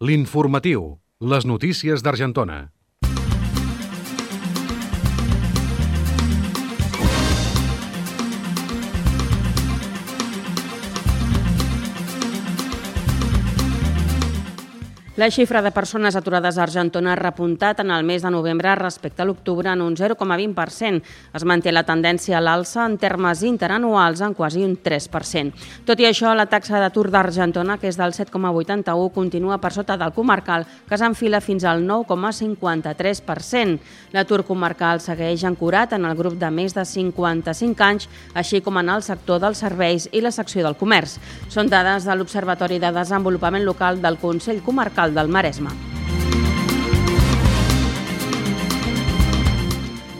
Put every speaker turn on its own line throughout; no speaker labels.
L'informatiu, les notícies d'Argentona.
La xifra de persones aturades a Argentona ha repuntat en el mes de novembre respecte a l'octubre en un 0,20%. Es manté la tendència a l'alça en termes interanuals en quasi un 3%. Tot i això, la taxa d'atur d'Argentona, que és del 7,81, continua per sota del comarcal, que s'enfila fins al 9,53%. L'atur comarcal segueix ancorat en el grup de més de 55 anys, així com en el sector dels serveis i la secció del comerç. Són dades de l'Observatori de Desenvolupament Local del Consell Comarcal del Maresme.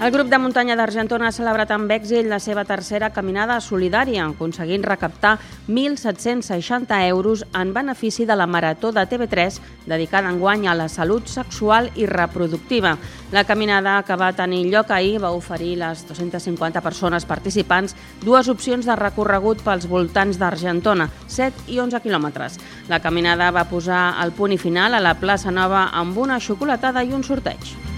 El grup de muntanya d'Argentona ha celebrat amb èxit la seva tercera caminada solidària, aconseguint recaptar 1.760 euros en benefici de la Marató de TV3 dedicada enguany a la salut sexual i reproductiva. La caminada que va tenir lloc ahir va oferir les 250 persones participants dues opcions de recorregut pels voltants d'Argentona, 7 i 11 quilòmetres. La caminada va posar el punt i final a la plaça Nova amb una xocolatada i un sorteig.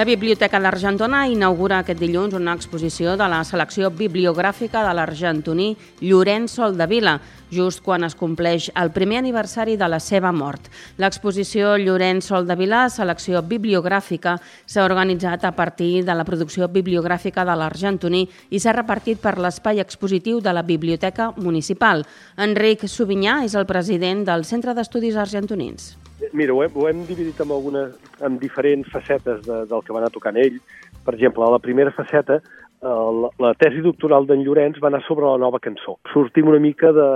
La Biblioteca d'Argentona inaugura aquest dilluns una exposició de la selecció bibliogràfica de l'argentoní Llorenç Soldavila, just quan es compleix el primer aniversari de la seva mort. L'exposició Llorenç Soldavila, selecció bibliogràfica, s'ha organitzat a partir de la producció bibliogràfica de l'argentoní i s'ha repartit per l'espai expositiu de la Biblioteca Municipal. Enric Sobinyà és el president del Centre d'Estudis Argentonins.
Mira, ho hem, ho hem dividit amb, algunes, amb diferents facetes de, del que va anar tocant ell. Per exemple, a la primera faceta, eh, la, la tesi doctoral d'en Llorenç va anar sobre la nova cançó. Sortim una mica de,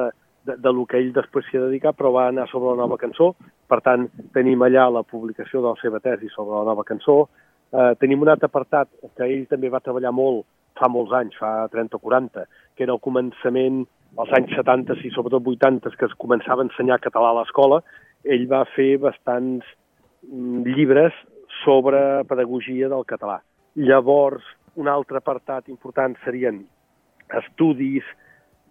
de, de lo que ell després s'hi ha dedicat, però va anar sobre la nova cançó. Per tant, tenim allà la publicació de la seva tesi sobre la nova cançó. Eh, tenim un altre apartat que ell també va treballar molt fa molts anys, fa 30 o 40, que era el començament, als anys 70 i sobretot 80, que es començava a ensenyar català a l'escola, ell va fer bastants mm, llibres sobre pedagogia del català. Llavors, un altre apartat important serien estudis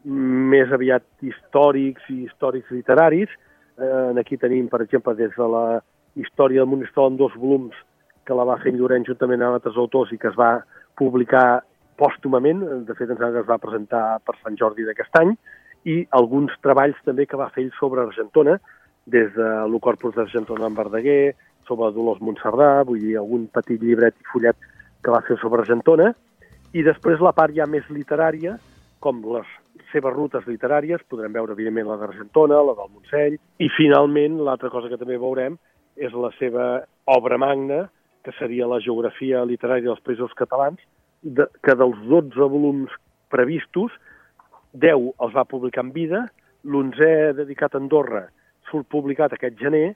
més aviat històrics i històrics literaris. Eh, aquí tenim, per exemple, des de la història del Monistrol en dos volums que la va fer Llorenç juntament amb altres autors i que es va publicar pòstumament, de fet ens es va presentar per Sant Jordi d'aquest any, i alguns treballs també que va fer ell sobre Argentona, des de lo Corpus d'Argentona en Verdaguer, sobre Dolors Montserrat, vull dir, algun petit llibret i fullet que va fer sobre Argentona, i després la part ja més literària, com les seves rutes literàries, podrem veure, evidentment, la d'Argentona, la del Montseny, i finalment, l'altra cosa que també veurem és la seva obra magna, que seria la geografia literària dels països catalans, de, que dels 12 volums previstos, 10 els va publicar en vida, l'11è dedicat a Andorra surt publicat aquest gener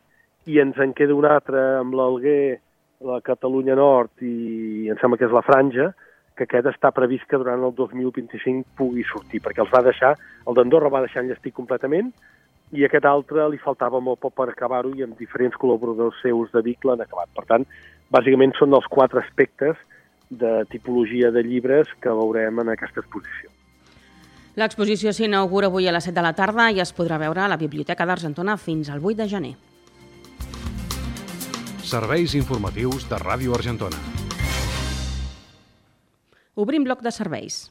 i ens en queda un altre amb l'Alguer, la Catalunya Nord i em sembla que és la Franja, que aquest està previst que durant el 2025 pugui sortir, perquè els va deixar, el d'Andorra va deixar enllestir completament i aquest altre li faltava molt poc per acabar-ho i amb diferents col·laboradors seus de Vic l'han acabat. Per tant, bàsicament són els quatre aspectes de tipologia de llibres que veurem en aquesta exposició.
L'exposició s'inaugura avui a les 7 de la tarda i es podrà veure a la Biblioteca d'Argentona fins al 8 de gener.
Serveis informatius de Ràdio Argentona.
Obrim bloc de serveis.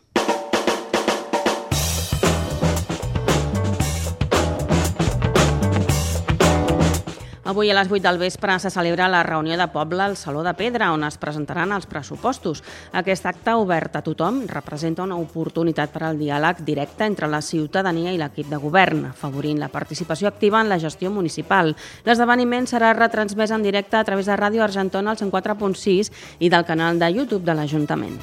Avui a les 8 del vespre se celebra la reunió de poble al Saló de Pedra, on es presentaran els pressupostos. Aquest acte obert a tothom representa una oportunitat per al diàleg directe entre la ciutadania i l'equip de govern, afavorint la participació activa en la gestió municipal. L'esdeveniment serà retransmès en directe a través de Ràdio Argentona al 104.6 i del canal de YouTube de l'Ajuntament.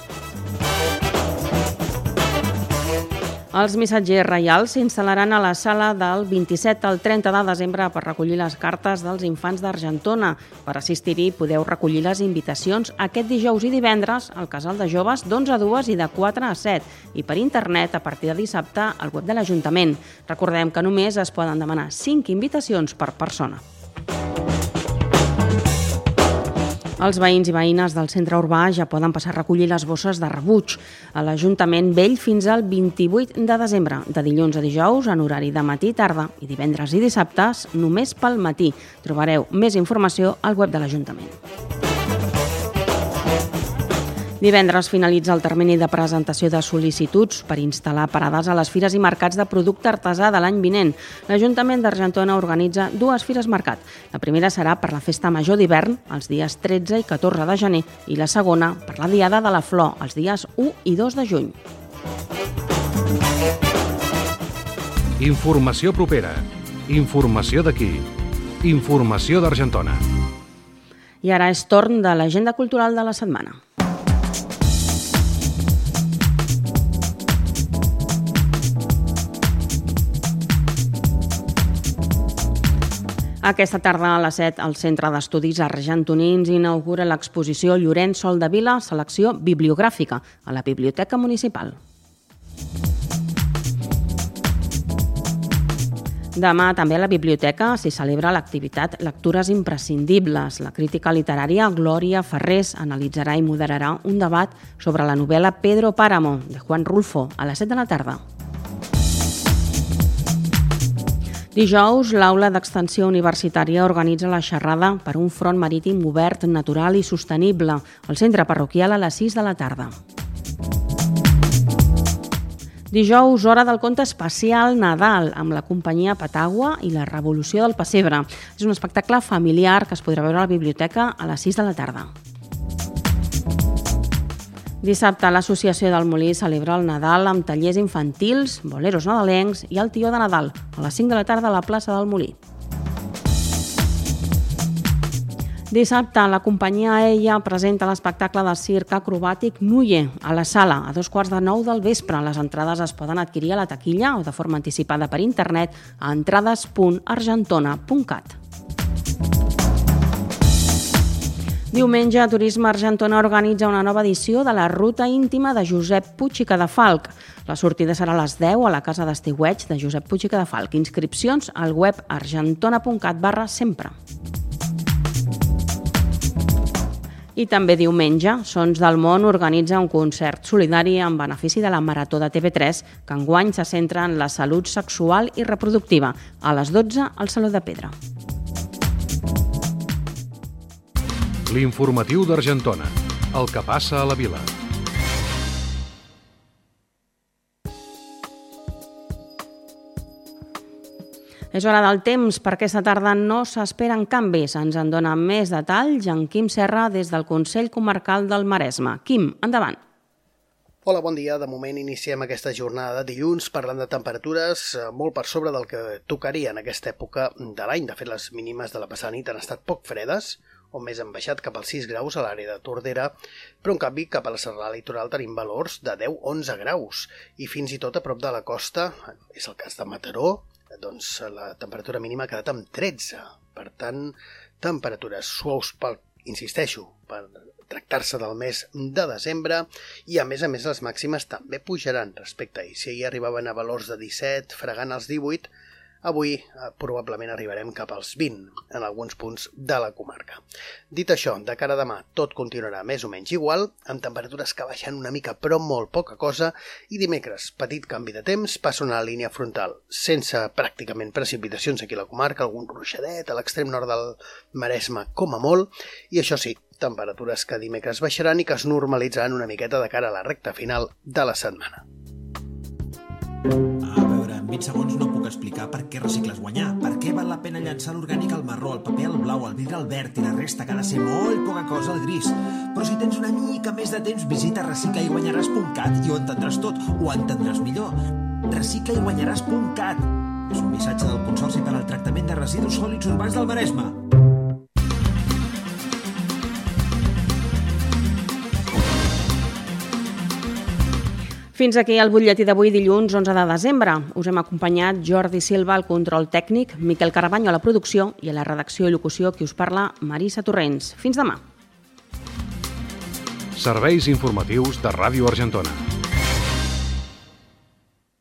Els missatgers reials s'instal·laran a la sala del 27 al 30 de desembre per recollir les cartes dels infants d'Argentona. Per assistir-hi podeu recollir les invitacions aquest dijous i divendres al casal de joves d'11 a 2 i de 4 a 7 i per internet a partir de dissabte al web de l'Ajuntament. Recordem que només es poden demanar 5 invitacions per persona. Els veïns i veïnes del centre urbà ja poden passar a recollir les bosses de rebuig a l'Ajuntament Vell fins al 28 de desembre, de dilluns a dijous en horari de matí i tarda i divendres i dissabtes només pel matí. Trobareu més informació al web de l'Ajuntament. Divendres finalitza el termini de presentació de sol·licituds per instal·lar parades a les fires i mercats de producte artesà de l'any vinent. L'Ajuntament d'Argentona organitza dues fires mercat. La primera serà per la Festa Major d'hivern, els dies 13 i 14 de gener, i la segona per la Diada de la Flor, els dies 1 i 2 de juny.
Informació propera. Informació d'aquí. Informació d'Argentona.
I ara és torn de l'agenda cultural de la setmana. Aquesta tarda a les 7 el Centre d'Estudis Argentonins inaugura l'exposició Llorenç Sol de Vila, selecció bibliogràfica, a la Biblioteca Municipal. Demà també a la biblioteca s'hi celebra l'activitat Lectures imprescindibles. La crítica literària Glòria Ferrés analitzarà i moderarà un debat sobre la novel·la Pedro Páramo, de Juan Rulfo, a les 7 de la tarda. Dijous, l'Aula d'Extensió Universitària organitza la xerrada per un front marítim obert, natural i sostenible al centre parroquial a les 6 de la tarda. Dijous, hora del conte especial Nadal, amb la companyia Patagua i la Revolució del Pessebre. És un espectacle familiar que es podrà veure a la biblioteca a les 6 de la tarda. Dissabte l'Associació del Molí celebra el Nadal amb tallers infantils, boleros nadalencs i el tió de Nadal a les 5 de la tarda a la plaça del Molí. Dissabte, la companyia Ella presenta l'espectacle de circ acrobàtic Nuye a la sala a dos quarts de nou del vespre. Les entrades es poden adquirir a la taquilla o de forma anticipada per internet a entrades.argentona.cat. Diumenge, Turisme Argentona organitza una nova edició de la ruta íntima de Josep Puig i Cadafalc. La sortida serà a les 10 a la casa d'estiueig de Josep Puig i Cadafalc. Inscripcions al web argentona.cat barra sempre. I també diumenge, Sons del Món organitza un concert solidari en benefici de la Marató de TV3, que enguany se centra en la salut sexual i reproductiva, a les 12 al Saló de Pedra.
L'informatiu d'Argentona. El que passa a la vila.
És hora del temps perquè aquesta tarda no s'esperen canvis. Ens en dona més detalls en Quim Serra des del Consell Comarcal del Maresme. Quim, endavant.
Hola, bon dia. De moment iniciem aquesta jornada de dilluns parlant de temperatures eh, molt per sobre del que tocaria en aquesta època de l'any. De fet, les mínimes de la passada nit han estat poc fredes, on més han baixat cap als 6 graus a l'àrea de Tordera, però en canvi cap a la serrada litoral tenim valors de 10-11 graus i fins i tot a prop de la costa, és el cas de Mataró, doncs la temperatura mínima ha quedat amb 13. Per tant, temperatures suaus pel, insisteixo, per tractar-se del mes de desembre i a més a més les màximes també pujaran respecte a. Si ahir arribaven a valors de 17, fregant els 18, Avui eh, probablement arribarem cap als 20 en alguns punts de la comarca. Dit això, de cara a demà tot continuarà més o menys igual, amb temperatures que baixen una mica però molt poca cosa, i dimecres, petit canvi de temps, passa una línia frontal sense pràcticament precipitacions aquí a la comarca, algun ruixadet a l'extrem nord del Maresme com a molt, i això sí, temperatures que dimecres baixaran i que es normalitzaran una miqueta de cara a la recta final de la setmana.
20 segons no puc explicar per què recicles guanyar, per què val la pena llançar l'orgànic al marró, el paper al blau, el vidre al verd i la resta que ha de ser molt poca cosa al gris. Però si tens una mica més de temps, visita reciclaiguanyaràs.cat i ho entendràs tot, ho entendràs millor. Reciclaiguanyaràs.cat és un missatge del Consorci per al Tractament de Residus Sòlids Urbans del Maresme.
Fins aquí el butlletí d'avui dilluns 11 de desembre. Us hem acompanyat Jordi Silva al control tècnic, Miquel Carabanyo a la producció i a la redacció i locució qui us parla Marisa Torrents. Fins demà.
Serveis informatius de Ràdio Argentona.